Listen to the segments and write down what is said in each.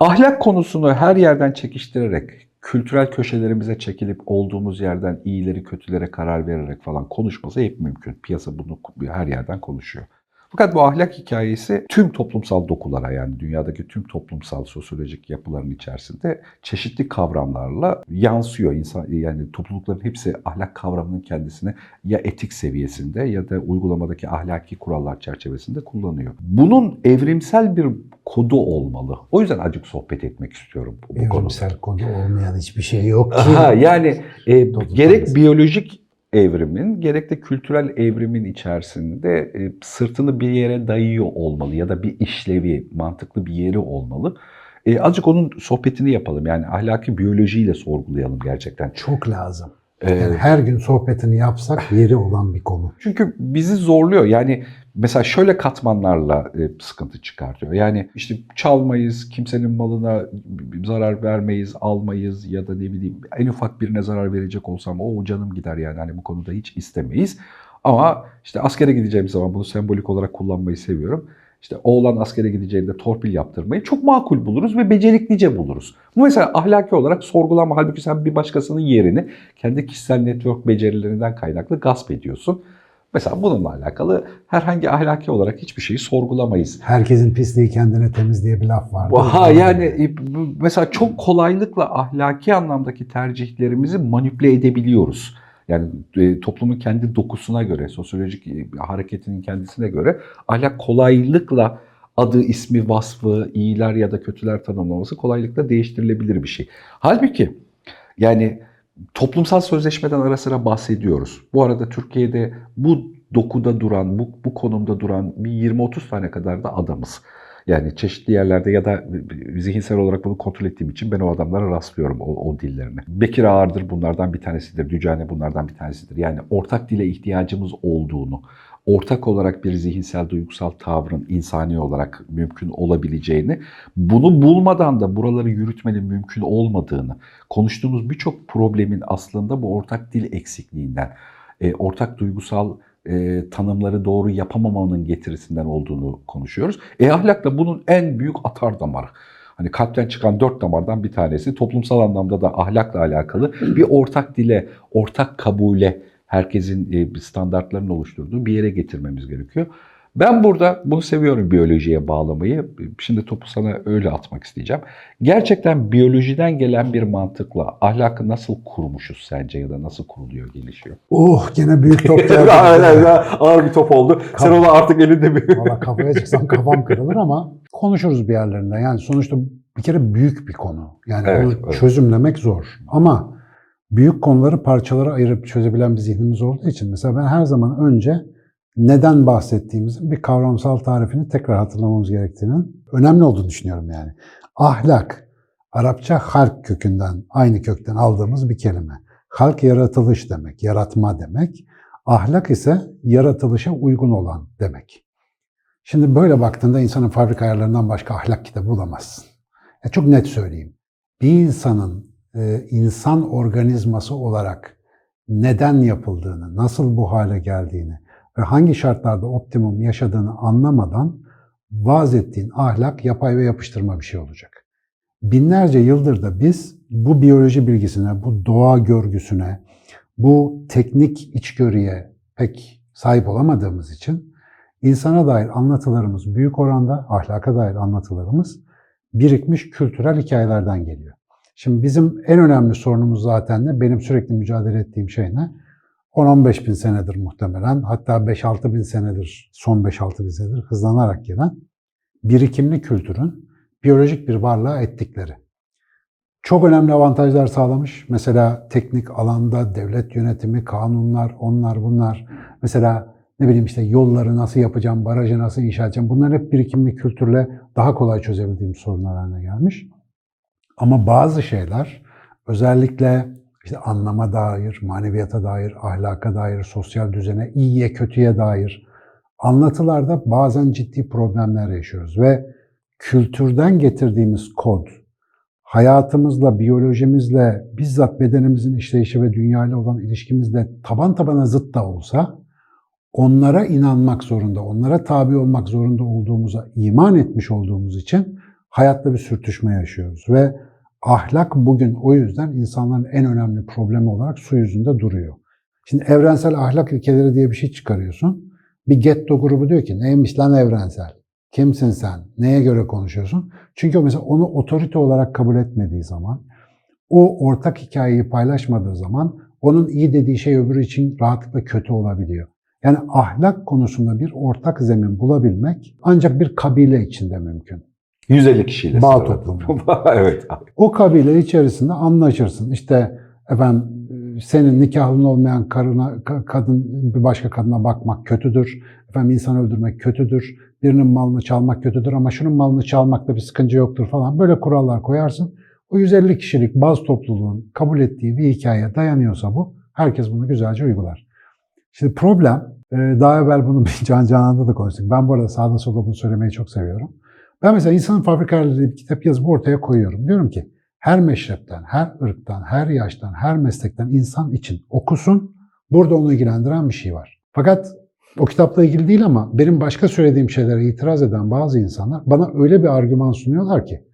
Ahlak konusunu her yerden çekiştirerek, kültürel köşelerimize çekilip olduğumuz yerden iyileri kötülere karar vererek falan konuşması hep mümkün. Piyasa bunu her yerden konuşuyor. Fakat bu ahlak hikayesi tüm toplumsal dokulara yani dünyadaki tüm toplumsal sosyolojik yapıların içerisinde çeşitli kavramlarla yansıyor. İnsan yani toplulukların hepsi ahlak kavramının kendisini ya etik seviyesinde ya da uygulamadaki ahlaki kurallar çerçevesinde kullanıyor. Bunun evrimsel bir kodu olmalı. O yüzden acık sohbet etmek istiyorum bu, bu konuda. Evrimsel kodu olmayan hiçbir şey yok ki. Aha, yani e, gerek biyolojik evrimin gerek de kültürel evrimin içerisinde e, sırtını bir yere dayıyor olmalı ya da bir işlevi, mantıklı bir yeri olmalı. E, azıcık onun sohbetini yapalım. Yani ahlaki biyolojiyle sorgulayalım gerçekten. Çok lazım. E, Yani her gün sohbetini yapsak yeri olan bir konu. Çünkü bizi zorluyor. Yani mesela şöyle katmanlarla e, sıkıntı çıkartıyor. Yani işte çalmayız, kimsenin malına zarar vermeyiz, almayız ya da ne bileyim en ufak birine zarar verecek olsam o canım gider yani hani bu konuda hiç istemeyiz. Ama işte askere gideceğim zaman bunu sembolik olarak kullanmayı seviyorum. İşte oğlan askere gideceğinde torpil yaptırmayı çok makul buluruz ve beceriklice buluruz. Bu mesela ahlaki olarak sorgulama halbuki sen bir başkasının yerini kendi kişisel network becerilerinden kaynaklı gasp ediyorsun. Mesela bununla alakalı herhangi ahlaki olarak hiçbir şeyi sorgulamayız. Herkesin pisliği kendine temiz diye bir laf vardı. Ha yani e, mesela çok kolaylıkla ahlaki anlamdaki tercihlerimizi manipüle edebiliyoruz. Yani e, toplumun kendi dokusuna göre, sosyolojik e, hareketinin kendisine göre ahlak kolaylıkla adı, ismi, vasfı, iyiler ya da kötüler tanımlaması kolaylıkla değiştirilebilir bir şey. Halbuki yani toplumsal sözleşmeden ara sıra bahsediyoruz. Bu arada Türkiye'de bu dokuda duran, bu, bu konumda duran bir 20-30 tane kadar da adamız. Yani çeşitli yerlerde ya da zihinsel olarak bunu kontrol ettiğim için ben o adamlara rastlıyorum o, o dillerine. Bekir Ağırdır bunlardan bir tanesidir. Dücane bunlardan bir tanesidir. Yani ortak dile ihtiyacımız olduğunu, ortak olarak bir zihinsel duygusal tavrın insani olarak mümkün olabileceğini, bunu bulmadan da buraları yürütmenin mümkün olmadığını, konuştuğumuz birçok problemin aslında bu ortak dil eksikliğinden, e, ortak duygusal e, tanımları doğru yapamamanın getirisinden olduğunu konuşuyoruz. E ahlak da bunun en büyük atar damarı. Hani kalpten çıkan dört damardan bir tanesi toplumsal anlamda da ahlakla alakalı bir ortak dile, ortak kabule herkesin e, standartlarının oluşturduğu bir yere getirmemiz gerekiyor. Ben burada bunu seviyorum biyolojiye bağlamayı. Şimdi topu sana öyle atmak isteyeceğim. Gerçekten biyolojiden gelen bir mantıkla ahlakı nasıl kurmuşuz sence ya da nasıl kuruluyor, gelişiyor? Oh gene büyük top geldi. ağır bir top oldu. Sen onu artık elinde bir... Valla kafaya çıksam kafam kırılır ama konuşuruz bir yerlerinde. Yani sonuçta bir kere büyük bir konu. Yani Evet, onu evet. çözümlemek zor. Ama büyük konuları parçalara ayırıp çözebilen bir zihnimiz olduğu için mesela ben her zaman önce neden bahsettiğimizin bir kavramsal tarifini tekrar hatırlamamız gerektiğinin önemli olduğunu düşünüyorum yani. Ahlak, Arapça halk kökünden, aynı kökten aldığımız bir kelime. Halk yaratılış demek, yaratma demek. Ahlak ise yaratılışa uygun olan demek. Şimdi böyle baktığında insanın fabrika ayarlarından başka ahlak kitabı bulamazsın. Ya çok net söyleyeyim. Bir insanın e, insan organizması olarak neden yapıldığını, nasıl bu hale geldiğini ve hangi şartlarda optimum yaşadığını anlamadan vaz ettiğin ahlak yapay ve yapıştırma bir şey olacak. Binlerce yıldır da biz bu biyoloji bilgisine, bu doğa görgüsüne, bu teknik içgörüye pek sahip olamadığımız için insana dair anlatılarımız büyük oranda, ahlaka dair anlatılarımız birikmiş kültürel hikayelerden geliyor. Şimdi bizim en önemli sorunumuz zaten ne? Benim sürekli mücadele ettiğim şey ne? 10-15 bin senedir muhtemelen, hatta 5-6 bin senedir, son 5-6 bin senedir hızlanarak gelen birikimli kültürün biyolojik bir varlığa ettikleri. Çok önemli avantajlar sağlamış. Mesela teknik alanda devlet yönetimi, kanunlar, onlar bunlar. Mesela ne bileyim işte yolları nasıl yapacağım, barajı nasıl inşa edeceğim. Bunlar hep birikimli kültürle daha kolay çözebildiğim sorunlar haline gelmiş. Ama bazı şeyler özellikle işte anlama dair, maneviyata dair, ahlaka dair, sosyal düzene, iyiye kötüye dair anlatılarda bazen ciddi problemler yaşıyoruz ve kültürden getirdiğimiz kod, hayatımızla, biyolojimizle, bizzat bedenimizin işleyişi ve dünyayla olan ilişkimizle taban tabana zıt da olsa onlara inanmak zorunda, onlara tabi olmak zorunda olduğumuza iman etmiş olduğumuz için hayatta bir sürtüşme yaşıyoruz ve ahlak bugün o yüzden insanların en önemli problemi olarak su yüzünde duruyor. Şimdi evrensel ahlak ilkeleri diye bir şey çıkarıyorsun. Bir getto grubu diyor ki neymiş lan evrensel? Kimsin sen? Neye göre konuşuyorsun? Çünkü o mesela onu otorite olarak kabul etmediği zaman, o ortak hikayeyi paylaşmadığı zaman onun iyi dediği şey öbürü için rahatlıkla kötü olabiliyor. Yani ahlak konusunda bir ortak zemin bulabilmek ancak bir kabile içinde mümkün. 150 kişiyle. Bağ toplumu. evet. O kabile içerisinde anlaşırsın. İşte efendim senin nikahlın olmayan karına, ka- kadın bir başka kadına bakmak kötüdür. Efendim insan öldürmek kötüdür. Birinin malını çalmak kötüdür ama şunun malını çalmakta bir sıkıntı yoktur falan. Böyle kurallar koyarsın. O 150 kişilik baz topluluğun kabul ettiği bir hikayeye dayanıyorsa bu, herkes bunu güzelce uygular. Şimdi problem, e, daha evvel bunu bir Can Canan'da da konuştuk. Ben bu arada sağda solda bunu söylemeyi çok seviyorum. Ben mesela insanın fabrikaları bir kitap yazıp ortaya koyuyorum. Diyorum ki her meşrepten, her ırktan, her yaştan, her meslekten insan için okusun. Burada onu ilgilendiren bir şey var. Fakat o kitapla ilgili değil ama benim başka söylediğim şeylere itiraz eden bazı insanlar bana öyle bir argüman sunuyorlar ki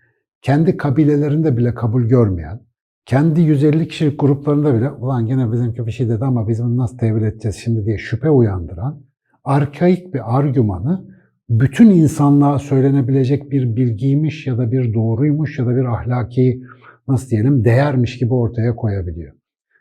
kendi kabilelerinde bile kabul görmeyen, kendi 150 kişilik gruplarında bile ulan gene bizimki bir şey dedi ama biz bunu nasıl tevil edeceğiz şimdi diye şüphe uyandıran arkaik bir argümanı bütün insanlığa söylenebilecek bir bilgiymiş ya da bir doğruymuş ya da bir ahlaki nasıl diyelim değermiş gibi ortaya koyabiliyor.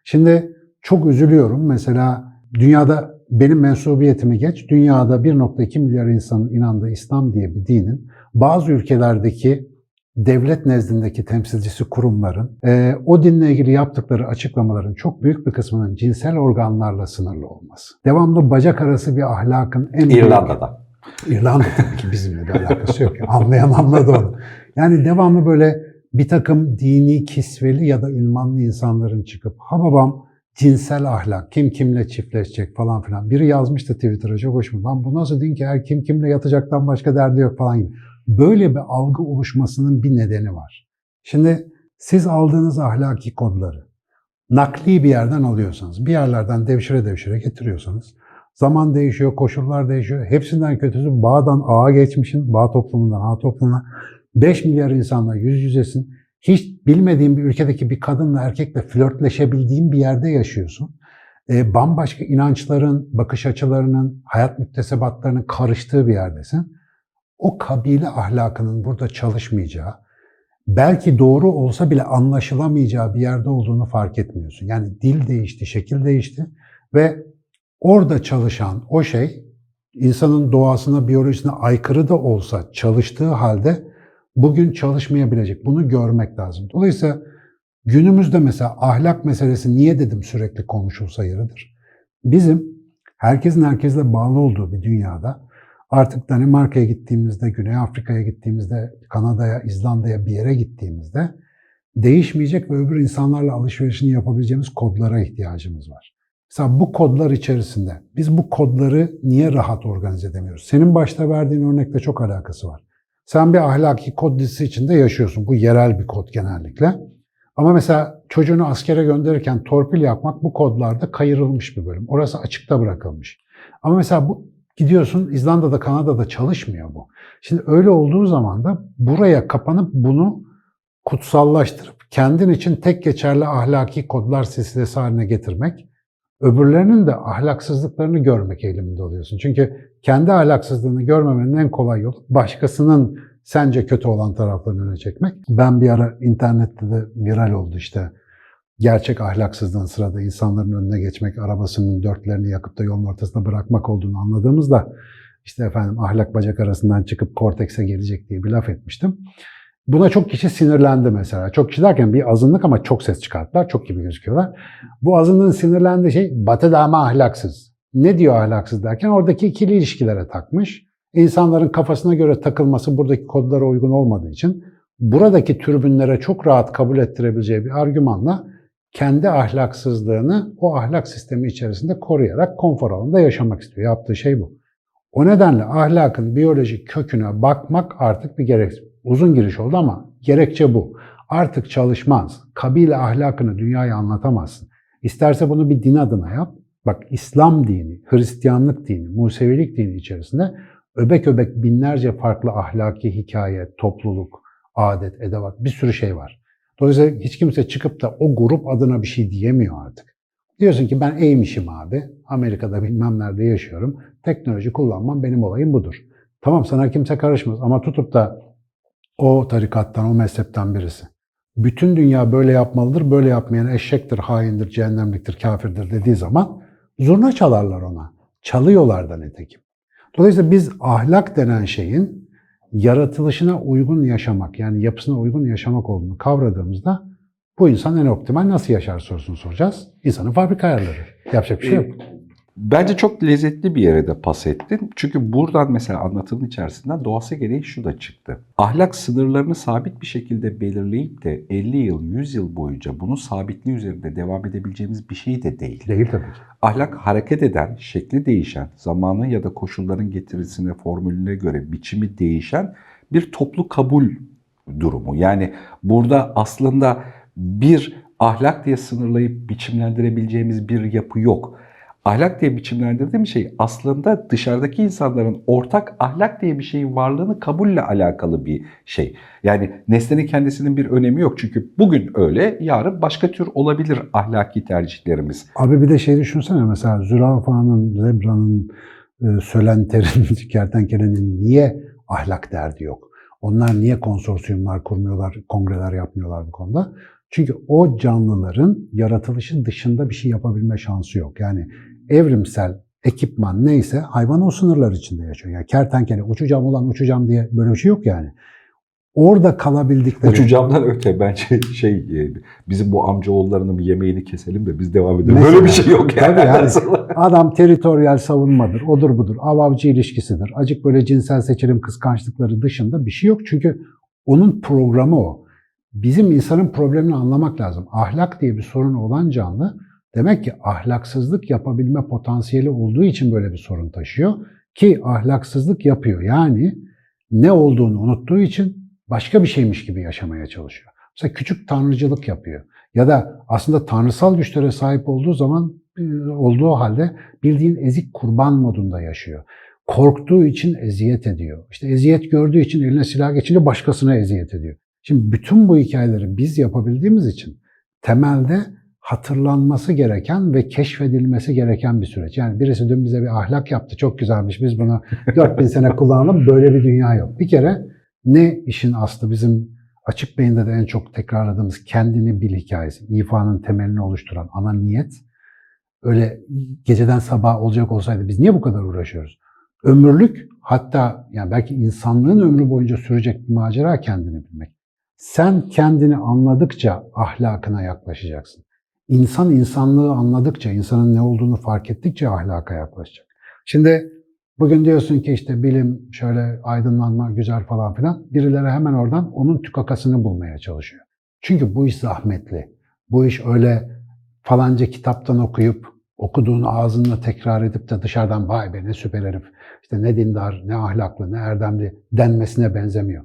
Şimdi çok üzülüyorum. Mesela dünyada benim mensubiyetimi geç, dünyada 1.2 milyar insanın inandığı İslam diye bir dinin bazı ülkelerdeki devlet nezdindeki temsilcisi kurumların e, o dinle ilgili yaptıkları açıklamaların çok büyük bir kısmının cinsel organlarla sınırlı olması. Devamlı bacak arası bir ahlakın en büyük- İrlanda'da. İrlanda tabii ki bizimle bir alakası yok. Anlayan anladı onu. Yani devamlı böyle bir takım dini kisveli ya da ünvanlı insanların çıkıp ha babam cinsel ahlak, kim kimle çiftleşecek falan filan. Biri yazmıştı Twitter'a çok hoşuma. Lan bu nasıl din ki her kim kimle yatacaktan başka derdi yok falan gibi. Böyle bir algı oluşmasının bir nedeni var. Şimdi siz aldığınız ahlaki kodları nakli bir yerden alıyorsanız, bir yerlerden devşire devşire getiriyorsanız Zaman değişiyor, koşullar değişiyor. Hepsinden kötüsü bağdan ağa geçmişin, bağ toplumundan ağa toplumuna. 5 milyar insanla yüz yüzesin. Hiç bilmediğin bir ülkedeki bir kadınla erkekle flörtleşebildiğin bir yerde yaşıyorsun. E, bambaşka inançların, bakış açılarının, hayat müktesebatlarının karıştığı bir yerdesin. O kabile ahlakının burada çalışmayacağı, belki doğru olsa bile anlaşılamayacağı bir yerde olduğunu fark etmiyorsun. Yani dil değişti, şekil değişti ve orada çalışan o şey insanın doğasına, biyolojisine aykırı da olsa çalıştığı halde bugün çalışmayabilecek. Bunu görmek lazım. Dolayısıyla günümüzde mesela ahlak meselesi niye dedim sürekli konuşulsa yeridir. Bizim herkesin herkesle bağlı olduğu bir dünyada artık Danimarka'ya gittiğimizde, Güney Afrika'ya gittiğimizde, Kanada'ya, İzlanda'ya bir yere gittiğimizde değişmeyecek ve öbür insanlarla alışverişini yapabileceğimiz kodlara ihtiyacımız var. Mesela bu kodlar içerisinde biz bu kodları niye rahat organize edemiyoruz? Senin başta verdiğin örnekle çok alakası var. Sen bir ahlaki kod dizisi içinde yaşıyorsun. Bu yerel bir kod genellikle. Ama mesela çocuğunu askere gönderirken torpil yapmak bu kodlarda kayırılmış bir bölüm. Orası açıkta bırakılmış. Ama mesela bu gidiyorsun İzlanda'da, Kanada'da çalışmıyor bu. Şimdi öyle olduğu zaman da buraya kapanıp bunu kutsallaştırıp kendin için tek geçerli ahlaki kodlar silsilesi haline getirmek öbürlerinin de ahlaksızlıklarını görmek eğiliminde oluyorsun. Çünkü kendi ahlaksızlığını görmemenin en kolay yolu başkasının sence kötü olan taraflarını öne çekmek. Ben bir ara internette de viral oldu işte. Gerçek ahlaksızlığın sırada insanların önüne geçmek, arabasının dörtlerini yakıp da yolun ortasında bırakmak olduğunu anladığımızda işte efendim ahlak bacak arasından çıkıp kortekse gelecek diye bir laf etmiştim. Buna çok kişi sinirlendi mesela. Çok kişi derken bir azınlık ama çok ses çıkarttılar. Çok gibi gözüküyorlar. Bu azınlığın sinirlendiği şey batı da ama ahlaksız. Ne diyor ahlaksız derken oradaki ikili ilişkilere takmış. İnsanların kafasına göre takılması buradaki kodlara uygun olmadığı için buradaki türbünlere çok rahat kabul ettirebileceği bir argümanla kendi ahlaksızlığını o ahlak sistemi içerisinde koruyarak konfor alanında yaşamak istiyor. Yaptığı şey bu. O nedenle ahlakın biyolojik köküne bakmak artık bir gerek. Uzun giriş oldu ama gerekçe bu. Artık çalışmaz. Kabile ahlakını dünyaya anlatamazsın. İsterse bunu bir din adına yap. Bak İslam dini, Hristiyanlık dini, Musevilik dini içerisinde öbek öbek binlerce farklı ahlaki hikaye, topluluk, adet, edevat bir sürü şey var. Dolayısıyla hiç kimse çıkıp da o grup adına bir şey diyemiyor artık. Diyorsun ki ben eğmişim abi. Amerika'da bilmem nerede yaşıyorum. Teknoloji kullanmam benim olayım budur. Tamam sana kimse karışmaz ama tutup da o tarikattan, o mezhepten birisi. Bütün dünya böyle yapmalıdır, böyle yapmayan eşektir, haindir, cehennemliktir, kafirdir dediği zaman zurna çalarlar ona. Çalıyorlar da nitekim. Dolayısıyla biz ahlak denen şeyin yaratılışına uygun yaşamak, yani yapısına uygun yaşamak olduğunu kavradığımızda bu insan en optimal nasıl yaşar sorusunu soracağız. İnsanın fabrika ayarları. Yapacak bir şey yok. Bence çok lezzetli bir yere de pas ettin. Çünkü buradan mesela anlatının içerisinden doğası gereği şu da çıktı. Ahlak sınırlarını sabit bir şekilde belirleyip de 50 yıl, 100 yıl boyunca bunun sabitliği üzerinde devam edebileceğimiz bir şey de değil. Değil tabii ki. Ahlak hareket eden, şekli değişen, zamanın ya da koşulların getirisine, formülüne göre biçimi değişen bir toplu kabul durumu. Yani burada aslında bir ahlak diye sınırlayıp biçimlendirebileceğimiz bir yapı yok. Ahlak diye biçimlendirdiğim şey aslında dışarıdaki insanların ortak ahlak diye bir şeyin varlığını kabulle alakalı bir şey. Yani nesnenin kendisinin bir önemi yok. Çünkü bugün öyle, yarın başka tür olabilir ahlaki tercihlerimiz. Abi bir de şey düşünsene mesela zürafanın, zebranın, e, sölenterin, kertenkelenin niye ahlak derdi yok? Onlar niye konsorsiyumlar kurmuyorlar, kongreler yapmıyorlar bu konuda? Çünkü o canlıların yaratılışı dışında bir şey yapabilme şansı yok. Yani evrimsel ekipman neyse hayvan o sınırlar içinde yaşıyor. Yani kertenkele uçacağım ulan uçacağım diye böyle bir şey yok yani. Orada kalabildikleri... Uçacağımdan öte bence şey e, bizim bu amcaoğullarının bir yemeğini keselim de biz devam edelim. Mesela. Böyle bir şey yok yani. Tabii yani. Adam teritoryal savunmadır, odur budur, av-avcı ilişkisidir. Acık böyle cinsel seçilim kıskançlıkları dışında bir şey yok. Çünkü onun programı o. Bizim insanın problemini anlamak lazım. Ahlak diye bir sorun olan canlı demek ki ahlaksızlık yapabilme potansiyeli olduğu için böyle bir sorun taşıyor. Ki ahlaksızlık yapıyor. Yani ne olduğunu unuttuğu için başka bir şeymiş gibi yaşamaya çalışıyor. Mesela küçük tanrıcılık yapıyor. Ya da aslında tanrısal güçlere sahip olduğu zaman e, olduğu halde bildiğin ezik kurban modunda yaşıyor. Korktuğu için eziyet ediyor. İşte eziyet gördüğü için eline silah geçince başkasına eziyet ediyor. Şimdi bütün bu hikayeleri biz yapabildiğimiz için temelde hatırlanması gereken ve keşfedilmesi gereken bir süreç. Yani birisi dün bize bir ahlak yaptı, çok güzelmiş, biz bunu 4000 sene kullanalım, böyle bir dünya yok. Bir kere ne işin aslı bizim açık beyinde de en çok tekrarladığımız kendini bil hikayesi, ifanın temelini oluşturan ana niyet, öyle geceden sabah olacak olsaydı biz niye bu kadar uğraşıyoruz? Ömürlük hatta yani belki insanlığın ömrü boyunca sürecek bir macera kendini bilmek. Sen kendini anladıkça ahlakına yaklaşacaksın. İnsan insanlığı anladıkça, insanın ne olduğunu fark ettikçe ahlaka yaklaşacak. Şimdi bugün diyorsun ki işte bilim, şöyle aydınlanma güzel falan filan. Birileri hemen oradan onun tükakasını bulmaya çalışıyor. Çünkü bu iş zahmetli. Bu iş öyle falanca kitaptan okuyup okuduğunu ağzınla tekrar edip de dışarıdan vay be ne süper herif, işte ne dindar, ne ahlaklı, ne erdemli denmesine benzemiyor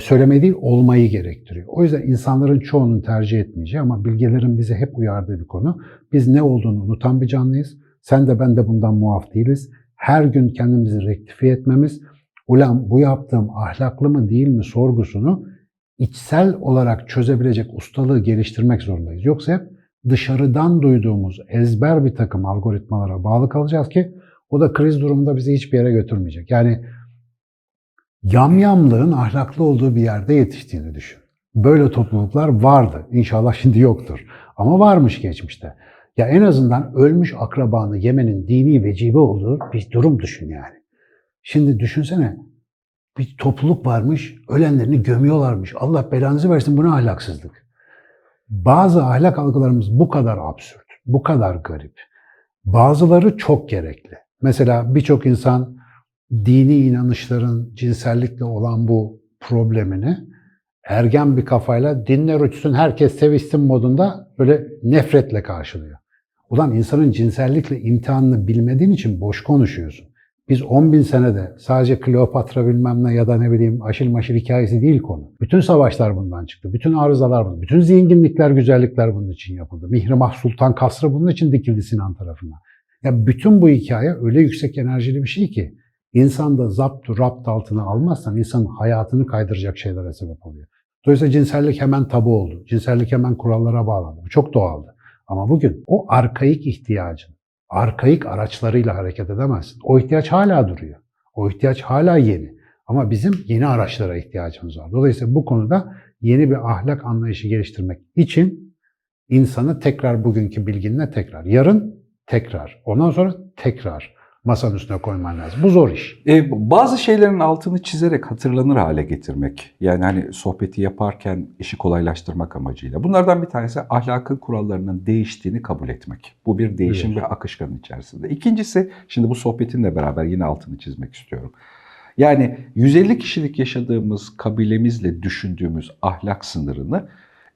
söylemeyi değil olmayı gerektiriyor. O yüzden insanların çoğunun tercih etmeyeceği ama bilgelerin bize hep uyardığı bir konu. Biz ne olduğunu unutan bir canlıyız. Sen de ben de bundan muaf değiliz. Her gün kendimizi rektifiye etmemiz, ulan bu yaptığım ahlaklı mı değil mi sorgusunu içsel olarak çözebilecek ustalığı geliştirmek zorundayız. Yoksa hep dışarıdan duyduğumuz ezber bir takım algoritmalara bağlı kalacağız ki o da kriz durumunda bizi hiçbir yere götürmeyecek. Yani yamyamlığın ahlaklı olduğu bir yerde yetiştiğini düşün. Böyle topluluklar vardı. İnşallah şimdi yoktur. Ama varmış geçmişte. Ya en azından ölmüş akrabanı yemenin dini vecibe olduğu bir durum düşün yani. Şimdi düşünsene bir topluluk varmış, ölenlerini gömüyorlarmış. Allah belanızı versin bu ne ahlaksızlık. Bazı ahlak algılarımız bu kadar absürt, bu kadar garip. Bazıları çok gerekli. Mesela birçok insan dini inanışların cinsellikle olan bu problemini ergen bir kafayla dinler uçsun herkes sevişsin modunda böyle nefretle karşılıyor. Ulan insanın cinsellikle imtihanını bilmediğin için boş konuşuyorsun. Biz 10 bin senede sadece Kleopatra bilmem ne ya da ne bileyim aşil maşil hikayesi değil konu. Bütün savaşlar bundan çıktı. Bütün arızalar bundan. Bütün zenginlikler, güzellikler bunun için yapıldı. Mihrimah Sultan Kasrı bunun için dikildi Sinan tarafından. Ya bütün bu hikaye öyle yüksek enerjili bir şey ki İnsan da zaptu rapt altına almazsan insanın hayatını kaydıracak şeylere sebep oluyor. Dolayısıyla cinsellik hemen tabu oldu. Cinsellik hemen kurallara bağlandı. Bu çok doğaldı. Ama bugün o arkaik ihtiyacın, arkaik araçlarıyla hareket edemezsin. O ihtiyaç hala duruyor. O ihtiyaç hala yeni. Ama bizim yeni araçlara ihtiyacımız var. Dolayısıyla bu konuda yeni bir ahlak anlayışı geliştirmek için insanı tekrar bugünkü bilginle tekrar, yarın tekrar, ondan sonra tekrar masanın üstüne koyman lazım. Bu zor iş. E, bazı şeylerin altını çizerek hatırlanır hale getirmek. Yani hani sohbeti yaparken işi kolaylaştırmak amacıyla. Bunlardan bir tanesi ahlakın kurallarının değiştiğini kabul etmek. Bu bir değişim Evet. ve akışkanın içerisinde. İkincisi, şimdi bu sohbetinle beraber yine altını çizmek istiyorum. Yani 150 kişilik yaşadığımız kabilemizle düşündüğümüz ahlak sınırını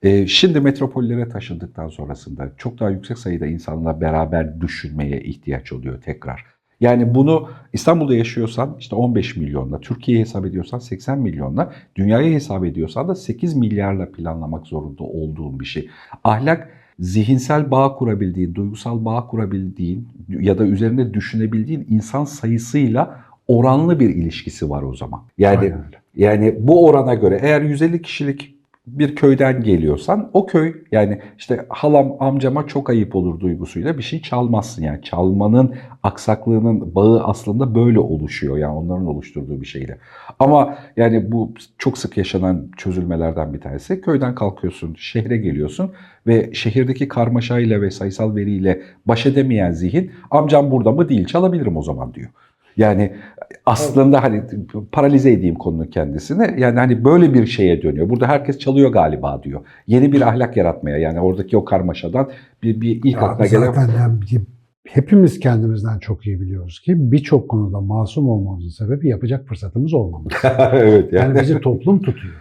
e, şimdi metropollere taşındıktan sonrasında çok daha yüksek sayıda insanla beraber düşünmeye ihtiyaç oluyor tekrar. Yani bunu İstanbul'da yaşıyorsan işte 15 milyonla, Türkiye'ye hesap ediyorsan 80 milyonla, dünyaya hesap ediyorsan da 8 milyarla planlamak zorunda olduğun bir şey. Ahlak zihinsel bağ kurabildiğin, duygusal bağ kurabildiğin ya da üzerinde düşünebildiğin insan sayısıyla oranlı bir ilişkisi var o zaman. Yani yani bu orana göre eğer 150 kişilik bir köyden geliyorsan o köy yani işte halam amcama çok ayıp olur duygusuyla bir şey çalmazsın. Yani çalmanın aksaklığının bağı aslında böyle oluşuyor yani onların oluşturduğu bir şeyle. Ama yani bu çok sık yaşanan çözülmelerden bir tanesi. Köyden kalkıyorsun, şehre geliyorsun ve şehirdeki karmaşayla ve sayısal veriyle baş edemeyen zihin amcam burada mı değil çalabilirim o zaman diyor. Yani aslında hani paralize edeyim konunun kendisini. Yani hani böyle bir şeye dönüyor. Burada herkes çalıyor galiba diyor. Yeni bir ahlak yaratmaya yani oradaki o karmaşadan bir, bir ilk Ya aklına gelen... zaten yani hepimiz kendimizden çok iyi biliyoruz ki birçok konuda masum olmamızın sebebi yapacak fırsatımız olmamız. evet Yani bizi toplum tutuyor.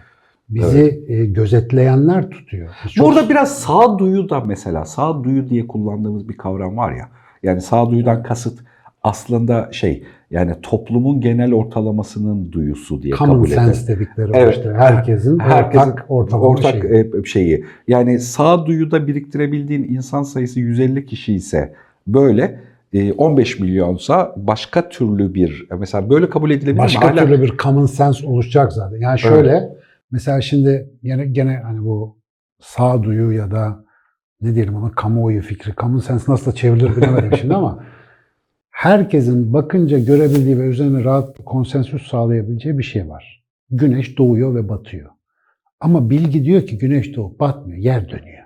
Bizi e, gözetleyenler tutuyor. Biz çok- Burada biraz sağduyu da mesela sağduyu diye kullandığımız bir kavram var ya. Yani sağduyudan kasıt aslında şey yani toplumun genel ortalamasının duyusu diye common kabul edelim. sense dedikleri Evet. işte herkesin, Herkesin ortak ortalama ortak şeyi. e, şeyi. Yani sağduyuda biriktirebildiğin insan sayısı 150 kişi ise böyle e, 15 milyonsa başka türlü bir mesela böyle kabul edilebilir mi? Başka türlü bir common sense oluşacak zaten. Yani şöyle mesela şimdi gene gene hani bu sağduyu ya da ne diyelim ona kamuoyu fikri, common sense nasıl çevrilir bilemedim şimdi ama herkesin bakınca görebildiği ve üzerine rahat konsensüs sağlayabileceği bir şey var. Güneş doğuyor ve batıyor. Ama bilgi diyor ki güneş doğup batmıyor, yer dönüyor.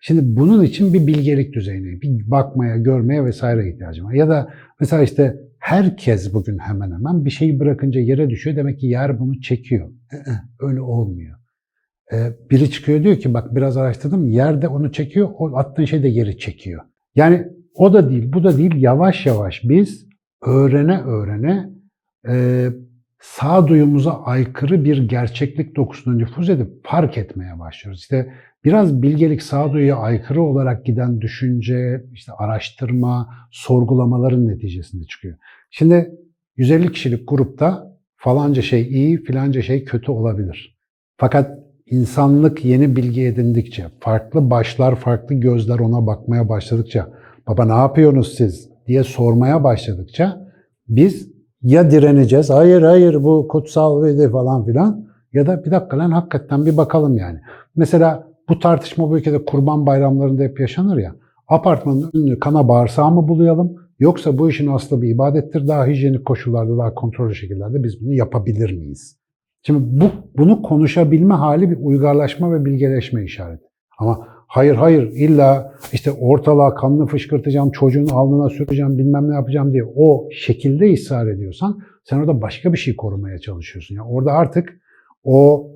Şimdi bunun için bir bilgelik düzeyine, bir bakmaya, görmeye vesaire ihtiyacım var. Ya da mesela işte herkes bugün hemen hemen bir şeyi bırakınca yere düşüyor. Demek ki yer bunu çekiyor. Ee, Öyle olmuyor. Ee, Biri çıkıyor diyor ki bak biraz araştırdım yer de onu çekiyor. O attığın şey de geri çekiyor. Yani o da değil, bu da değil. Yavaş yavaş biz öğrene öğrene e, sağduyumuza aykırı bir gerçeklik dokusuna nüfuz edip fark etmeye başlıyoruz. İşte biraz bilgelik sağduyuya aykırı olarak giden düşünce, işte araştırma, sorgulamaların neticesinde çıkıyor. Şimdi 150 kişilik grupta falanca şey iyi, filanca şey kötü olabilir. Fakat insanlık yeni bilgi edindikçe, farklı başlar, farklı gözler ona bakmaya başladıkça, baba ne yapıyorsunuz siz diye sormaya başladıkça biz ya direneceğiz, hayır hayır bu kutsal ve falan filan ya da bir dakika lan hakikaten bir bakalım yani. Mesela bu tartışma bu ülkede kurban bayramlarında hep yaşanır ya. Apartmanın önünü kana bağırsağı mı bulayalım yoksa bu işin aslı bir ibadettir daha hijyenik koşullarda daha kontrollü şekillerde biz bunu yapabilir miyiz? Şimdi bu, bunu konuşabilme hali bir uygarlaşma ve bilgeleşme işareti. Ama hayır hayır illa işte ortalığa kanını fışkırtacağım, çocuğun alnına süreceğim, bilmem ne yapacağım diye o şekilde ısrar ediyorsan sen orada başka bir şey korumaya çalışıyorsun. Yani orada artık o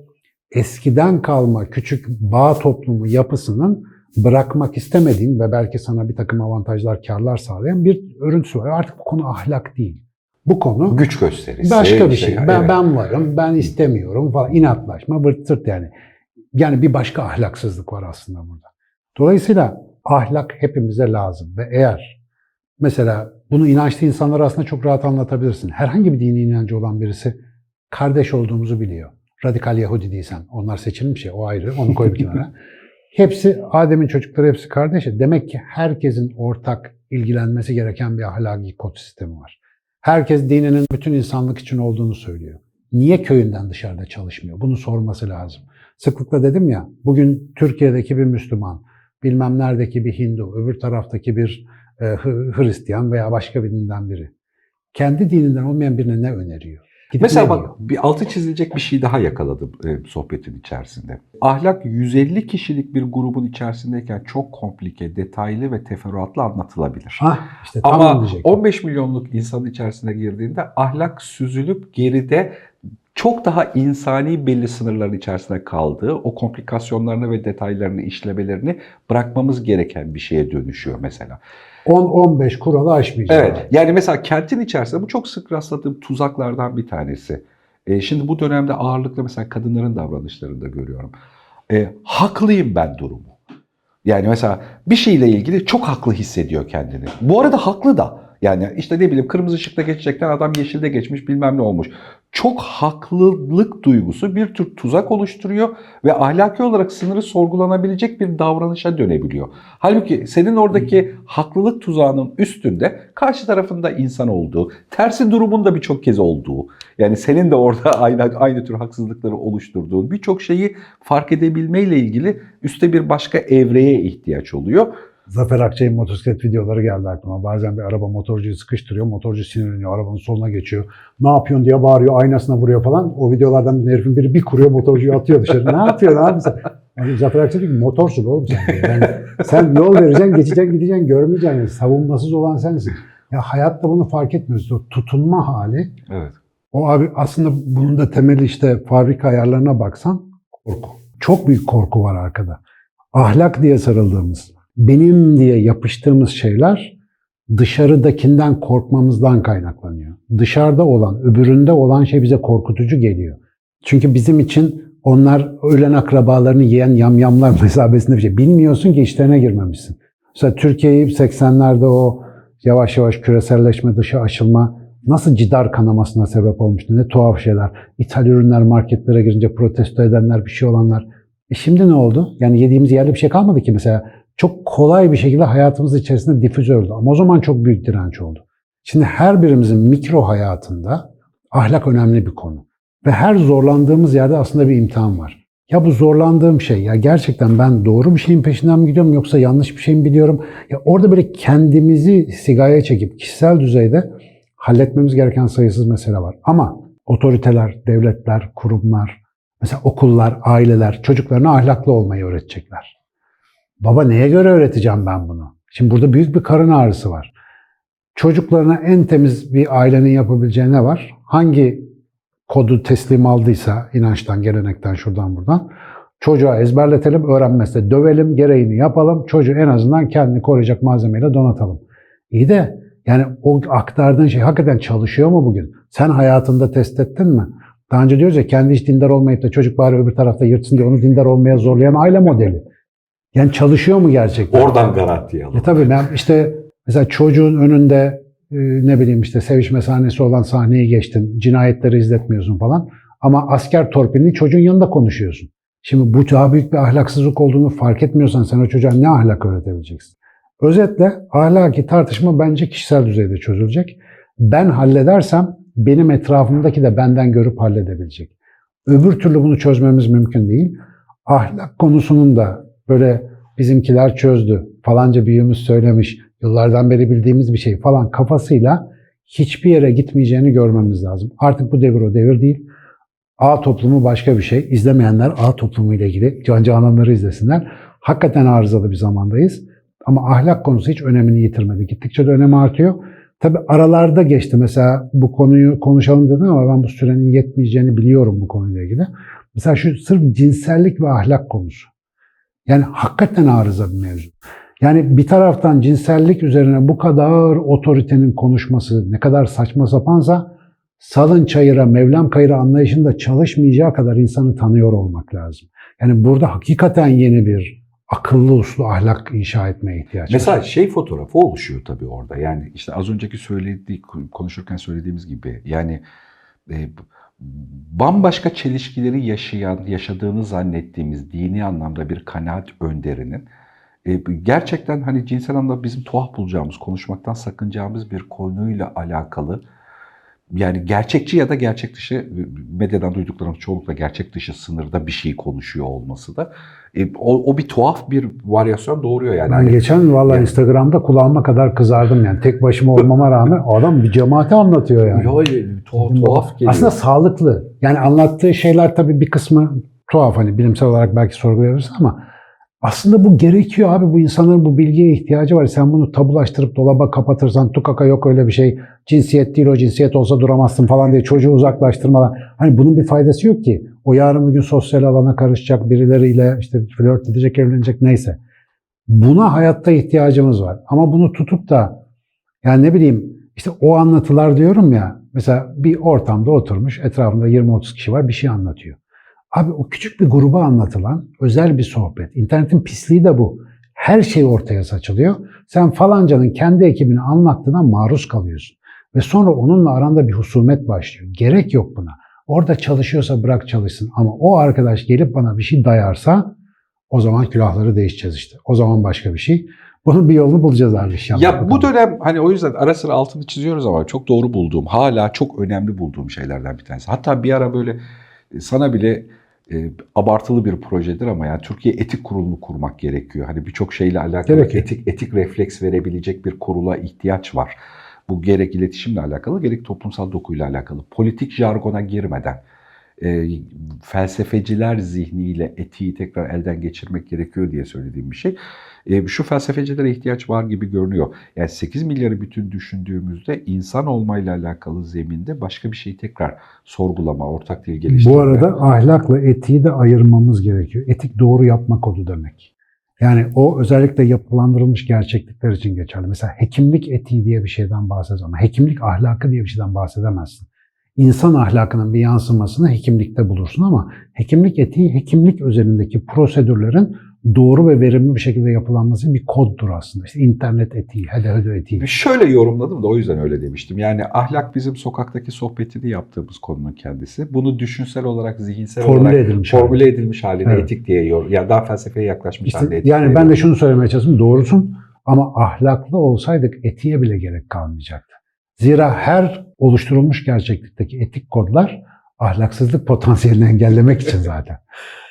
eskiden kalma küçük bağ toplumu yapısının bırakmak istemediğin ve belki sana bir takım avantajlar, karlar sağlayan bir örüntüsü var. Artık bu konu ahlak değil. Bu konu güç gösterisi. Başka bir işte, şey. evet. Ben, ben varım, ben istemiyorum falan. İnatlaşma, vırt tırt yani. Yani bir başka ahlaksızlık var aslında burada. Dolayısıyla ahlak hepimize lazım ve eğer mesela bunu inançlı insanlar aslında çok rahat anlatabilirsin. Herhangi bir dini inancı olan birisi kardeş olduğumuzu biliyor. Radikal Yahudi değilsen. Onlar seçilmiş ya o ayrı. Onu koy bir kenara. Hepsi Adem'in çocukları hepsi kardeş. Demek ki herkesin ortak ilgilenmesi gereken bir ahlaki kod sistemi var. Herkes dininin bütün insanlık için olduğunu söylüyor. Niye köyünden dışarıda çalışmıyor? Bunu sorması lazım. Sıklıkla dedim ya, bugün Türkiye'deki bir Müslüman, bilmem neredeki bir Hindu, öbür taraftaki bir e, Hristiyan veya başka bir dinden biri. Kendi dininden olmayan birine ne öneriyor? Gidip Mesela bak bir altı çizilecek bir şey daha yakaladım e, sohbetin içerisinde. Ahlak 150 kişilik bir grubun içerisindeyken çok komplike, detaylı ve teferruatlı anlatılabilir. Hah, işte Ama diyecektim. 15 milyonluk insanın içerisine girdiğinde ahlak süzülüp geride çok daha insani belli sınırların içerisinde kaldığı, o komplikasyonlarını ve detaylarını işlemelerini bırakmamız gereken bir şeye dönüşüyor mesela. 10-15 kuralı aşmayacak. Evet. Yani mesela kentin içerisinde bu çok sık rastladığım tuzaklardan bir tanesi. E, şimdi bu dönemde ağırlıkla mesela kadınların davranışlarında görüyorum. E, haklıyım ben durumu. Yani mesela bir şeyle ilgili çok haklı hissediyor kendini. Bu arada haklı da. Yani işte ne bileyim kırmızı ışıkta geçecekten adam yeşilde geçmiş bilmem ne olmuş. Çok haklılık duygusu bir tür tuzak oluşturuyor ve ahlaki olarak sınırı sorgulanabilecek bir davranışa dönebiliyor. Halbuki senin oradaki haklılık tuzağının üstünde karşı tarafında insan olduğu, tersi durumun da birçok kez olduğu, yani senin de orada aynı, aynı tür haksızlıkları oluşturduğun birçok şeyi fark edebilmeyle ilgili üstte bir başka evreye ihtiyaç oluyor. Zafer Akçay'ın motosiklet videoları geldi aklıma. Bazen bir araba motorcuyu sıkıştırıyor. Motorcu sinirleniyor. Arabanın soluna geçiyor. Ne yapıyorsun diye bağırıyor. Aynasına vuruyor falan. O videolardan bir herifin biri bir kuruyor motorcuyu atıyor dışarı. ne yapıyorsun abi sen? Yani Zafer Akçay diyor ki motorsun oğlum sen. diyor. Yani sen yol vereceksin, geçeceksin, gideceksin, görmeyeceksin. Yani savunmasız olan sensin. Ya hayatta bunu fark etmiyoruz. O tutunma hali. Evet. O abi aslında bunun da temeli işte fabrika ayarlarına baksan korku. Çok büyük korku var arkada. Ahlak diye sarıldığımız, benim diye yapıştığımız şeyler dışarıdakinden korkmamızdan kaynaklanıyor. Dışarıda olan, öbüründe olan şey bize korkutucu geliyor. Çünkü bizim için onlar ölen akrabalarını yiyen yamyamlar mesabesinde bir şey. Bilmiyorsun ki işlerine girmemişsin. Mesela Türkiye'yi 80'lerde o yavaş yavaş küreselleşme, dışa açılma nasıl cidar kanamasına sebep olmuştu. Ne tuhaf şeyler. İthal ürünler marketlere girince protesto edenler, bir şey olanlar. E şimdi ne oldu? Yani yediğimiz yerde bir şey kalmadı ki mesela. Çok kolay bir şekilde hayatımız içerisinde difüze oldu. Ama o zaman çok büyük direnç oldu. Şimdi her birimizin mikro hayatında ahlak önemli bir konu. Ve her zorlandığımız yerde aslında bir imtihan var. Ya bu zorlandığım şey ya gerçekten ben doğru bir şeyin peşinden mi gidiyorum yoksa yanlış bir şey mi biliyorum? Ya orada böyle kendimizi sigaya çekip kişisel düzeyde halletmemiz gereken sayısız mesele var. Ama otoriteler, devletler, kurumlar, mesela okullar, aileler çocuklarına ahlaklı olmayı öğretecekler. Baba neye göre öğreteceğim ben bunu? Şimdi burada büyük bir karın ağrısı var. Çocuklarına en temiz bir ailenin yapabileceği ne var? Hangi kodu teslim aldıysa inançtan, gelenekten, şuradan buradan çocuğa ezberletelim, öğrenmezse dövelim, gereğini yapalım. Çocuğu en azından kendini koruyacak malzemeyle donatalım. İyi de yani o aktardığın şey hakikaten çalışıyor mu bugün? Sen hayatında test ettin mi? Daha önce diyoruz ya kendi hiç dindar olmayıp da çocuk bari öbür tarafta yırtsın diye onu dindar olmaya zorlayan aile modeli. Yani çalışıyor mu gerçekten? Oradan garanti alalım. E tabii ben işte mesela çocuğun önünde e, ne bileyim işte sevişme sahnesi olan sahneyi geçtin, cinayetleri izletmiyorsun falan. Ama asker torpilini çocuğun yanında konuşuyorsun. Şimdi bu daha büyük bir ahlaksızlık olduğunu fark etmiyorsan sen o çocuğa ne ahlak öğretebileceksin? Özetle ahlaki tartışma bence kişisel düzeyde çözülecek. Ben halledersem benim etrafımdaki de benden görüp halledebilecek. Öbür türlü bunu çözmemiz mümkün değil. Ahlak konusunun da böyle bizimkiler çözdü, falanca büyüğümüz söylemiş, yıllardan beri bildiğimiz bir şey falan kafasıyla hiçbir yere gitmeyeceğini görmemiz lazım. Artık bu devir o devir değil. A toplumu başka bir şey. İzlemeyenler A toplumu ile ilgili Can Cananları izlesinler. Hakikaten arızalı bir zamandayız. Ama ahlak konusu hiç önemini yitirmedi. Gittikçe de önemi artıyor. Tabi aralarda geçti. Mesela bu konuyu konuşalım dedim ama ben bu sürenin yetmeyeceğini biliyorum bu konuyla ilgili. Mesela şu sırf cinsellik ve ahlak konusu. Yani hakikaten arıza bir mevzu. Yani bir taraftan cinsellik üzerine bu kadar otoritenin konuşması ne kadar saçma sapansa salın çayıra, Mevlam kayıra anlayışında çalışmayacağı kadar insanı tanıyor olmak lazım. Yani burada hakikaten yeni bir akıllı uslu ahlak inşa etmeye ihtiyaç var. Mesela şey fotoğrafı oluşuyor tabii orada. Yani işte az önceki söylediği konuşurken söylediğimiz gibi yani e, bambaşka çelişkileri yaşayan, yaşadığını zannettiğimiz dini anlamda bir kanaat önderinin e, gerçekten hani cinsel anlamda bizim tuhaf bulacağımız, konuşmaktan sakınacağımız bir konuyla alakalı yani gerçekçi ya da gerçek dışı medyadan duyduklarımız çoğunlukla gerçek dışı sınırda bir şey konuşuyor olması da e, o, o bir tuhaf bir varyasyon doğuruyor yani. Ben Hani- geçen valla Yani- Instagram'da kulağıma kadar kızardım yani. Tek başıma olmama rağmen o adam bir cemaati anlatıyor yani. Yo, tuhaf, tuhaf geliyor. Aslında sağlıklı. Yani anlattığı şeyler tabii bir kısmı tuhaf hani bilimsel olarak belki sorgulayabilirsin ama aslında bu gerekiyor abi. Bu insanların bu bilgiye ihtiyacı var. Sen bunu tabulaştırıp dolaba kapatırsan tukaka yok öyle bir şey. Cinsiyet değil o cinsiyet olsa duramazsın falan diye çocuğu uzaklaştırmadan. Hani bunun bir faydası yok ki. O yarın bir gün sosyal alana karışacak birileriyle işte flört edecek evlenecek neyse. Buna hayatta ihtiyacımız var. Ama bunu tutup da yani ne bileyim işte o anlatılar diyorum ya mesela bir ortamda oturmuş etrafında 20-30 kişi var bir şey anlatıyor. Abi o küçük bir gruba anlatılan özel bir sohbet. İnternetin pisliği de bu. Her şey ortaya saçılıyor. Sen falancanın kendi ekibini anlattığına maruz kalıyorsun. Ve sonra onunla aranda bir husumet başlıyor. Gerek yok buna. Orada çalışıyorsa bırak çalışsın. Ama o arkadaş gelip bana bir şey dayarsa o zaman külahları değişeceğiz işte. O zaman başka bir şey. Bunun bir yolunu bulacağız abi inşallah. Ya bu dönem hani o yüzden ara sıra altını çiziyoruz ama çok doğru bulduğum, hala çok önemli bulduğum şeylerden bir tanesi. Hatta bir ara böyle e, sana bile e, abartılı bir projedir ama yani Türkiye Etik Kurulu'nu kurmak gerekiyor. Hani birçok şeyle alakalı Gerekiyor. etik etik refleks verebilecek bir kurula ihtiyaç var. Bu gerek iletişimle alakalı gerek toplumsal dokuyla alakalı. Politik jargona girmeden e, felsefeciler zihniyle etiği tekrar elden geçirmek gerekiyor diye söylediğim bir şey. E, şu felsefecilere ihtiyaç var gibi görünüyor. Yani 8 milyarı bütün düşündüğümüzde insan olmayla alakalı zeminde başka bir şeyi tekrar sorgulama, ortak dil geliştirme. Bu arada ahlakla etiği de ayırmamız gerekiyor. Etik doğru yapma kodu demek. Yani o özellikle yapılandırılmış gerçeklikler için geçerli. Mesela hekimlik etiği diye bir şeyden bahsedemezsin hekimlik ahlakı diye bir şeyden bahsedemezsin. İnsan ahlakının bir yansımasını hekimlikte bulursun ama hekimlik etiği hekimlik özelindeki prosedürlerin doğru ve verimli bir şekilde yapılanması bir koddur aslında. İşte internet etiği, hede hede etiği. Şöyle yorumladım da o yüzden öyle demiştim. Yani ahlak bizim sokaktaki sohbetini yaptığımız konunun kendisi. Bunu düşünsel olarak, zihinsel Formüle olarak edilmiş formüle edilmiş haline Evet. etik diye yor. Ya daha felsefeye yaklaşmış İşte haline etik yani ben de şunu söylemeye çalıştım. Doğrusun ama ahlaklı olsaydık etiğe bile gerek kalmayacaktı. Zira her oluşturulmuş gerçeklikteki etik kodlar ahlaksızlık potansiyelini engellemek için zaten.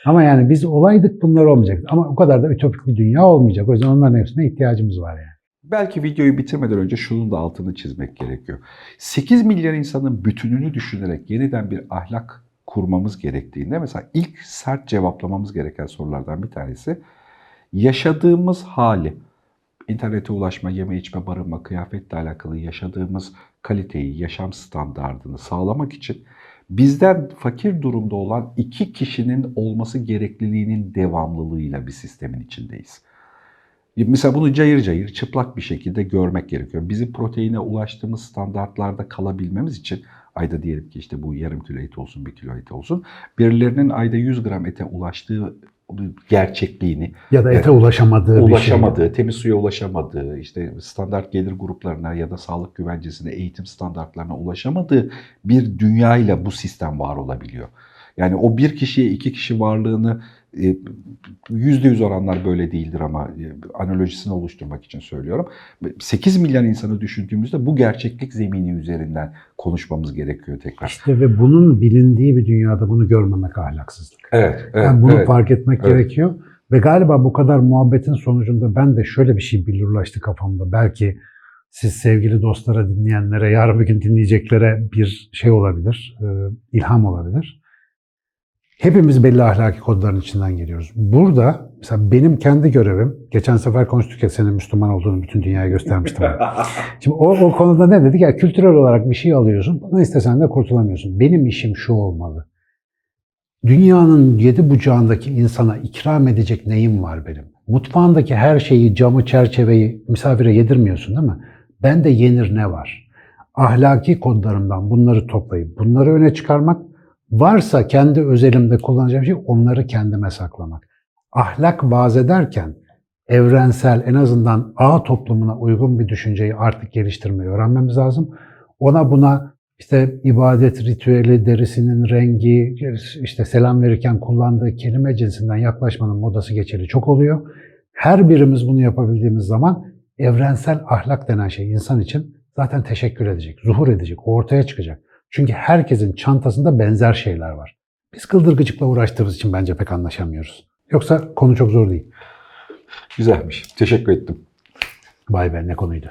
Ama yani biz olaydık bunlar olmayacaktı. Ama o kadar da ütopik bir dünya olmayacak. O yüzden onların hepsine ihtiyacımız var yani. Belki videoyu bitirmeden önce şunun da altını çizmek gerekiyor. 8 milyar insanın bütününü düşünerek yeniden bir ahlak kurmamız gerektiğinde mesela ilk sert cevaplamamız gereken sorulardan bir tanesi yaşadığımız hali, internete ulaşma, yeme içme, barınma, kıyafetle alakalı yaşadığımız kaliteyi, yaşam standardını sağlamak için bizden fakir durumda olan iki kişinin olması gerekliliğinin devamlılığıyla bir sistemin içindeyiz. Mesela bunu cayır cayır çıplak bir şekilde görmek gerekiyor. Bizim proteine ulaştığımız standartlarda kalabilmemiz için ayda diyelim ki işte bu yarım kilo et olsun, bir kilo et olsun. Birilerinin ayda 100 gram ete ulaştığı gerçekliğini, Ya da ete Evet. ulaşamadığı bir şey. ulaşamadığı, temiz suya ulaşamadığı, işte standart gelir gruplarına ya da sağlık güvencesine, eğitim standartlarına ulaşamadığı bir dünyayla bu sistem var olabiliyor. Yani o bir kişiye iki kişi varlığını yüzde yüz oranlar böyle değildir ama e, analojisini oluşturmak için söylüyorum. 8 milyar insanı düşündüğümüzde bu gerçeklik zemini üzerinden konuşmamız gerekiyor tekrar. İşte ve bunun bilindiği bir dünyada bunu görmemek ahlaksızlık. Evet, evet, Yani bunu evet. fark etmek Evet. gerekiyor. Ve galiba bu kadar muhabbetin sonucunda ben de şöyle bir şey billurlaştı kafamda. Belki siz sevgili dostlara, dinleyenlere, yarın bir gün dinleyeceklere bir şey olabilir, e, ilham olabilir. Hepimiz belli ahlaki kodların içinden geliyoruz. Burada mesela benim kendi görevim, geçen sefer konuştuk ya senin Müslüman olduğunu bütün dünyaya göstermiştim. ben. Şimdi o, o konuda ne dedik? Ya kültürel olarak bir şey alıyorsun, bunu istesen de kurtulamıyorsun. Benim işim şu olmalı. Dünyanın yedi bucağındaki insana ikram edecek neyim var benim? Mutfağındaki her şeyi, camı, çerçeveyi misafire yedirmiyorsun değil mi? Bende yenir ne var? Ahlaki kodlarımdan bunları toplayıp bunları öne çıkarmak, varsa kendi özelimde kullanacağım şey onları kendime saklamak. Ahlak vaaz ederken evrensel en azından ağ toplumuna uygun bir düşünceyi artık geliştirmeyi öğrenmemiz lazım. Ona buna işte ibadet ritüeli, derisinin rengi, işte selam verirken kullandığı kelime cinsinden yaklaşmanın modası geçeli çok oluyor. Her birimiz bunu yapabildiğimiz zaman evrensel ahlak denen şey insan için zaten teşekkür edecek, zuhur edecek, ortaya çıkacak. Çünkü herkesin çantasında benzer şeyler var. Biz kıldırgıcıkla uğraştığımız için bence pek anlaşamıyoruz. Yoksa konu çok zor değil. Güzelmiş. Teşekkür ettim. Vay be ne konuydu.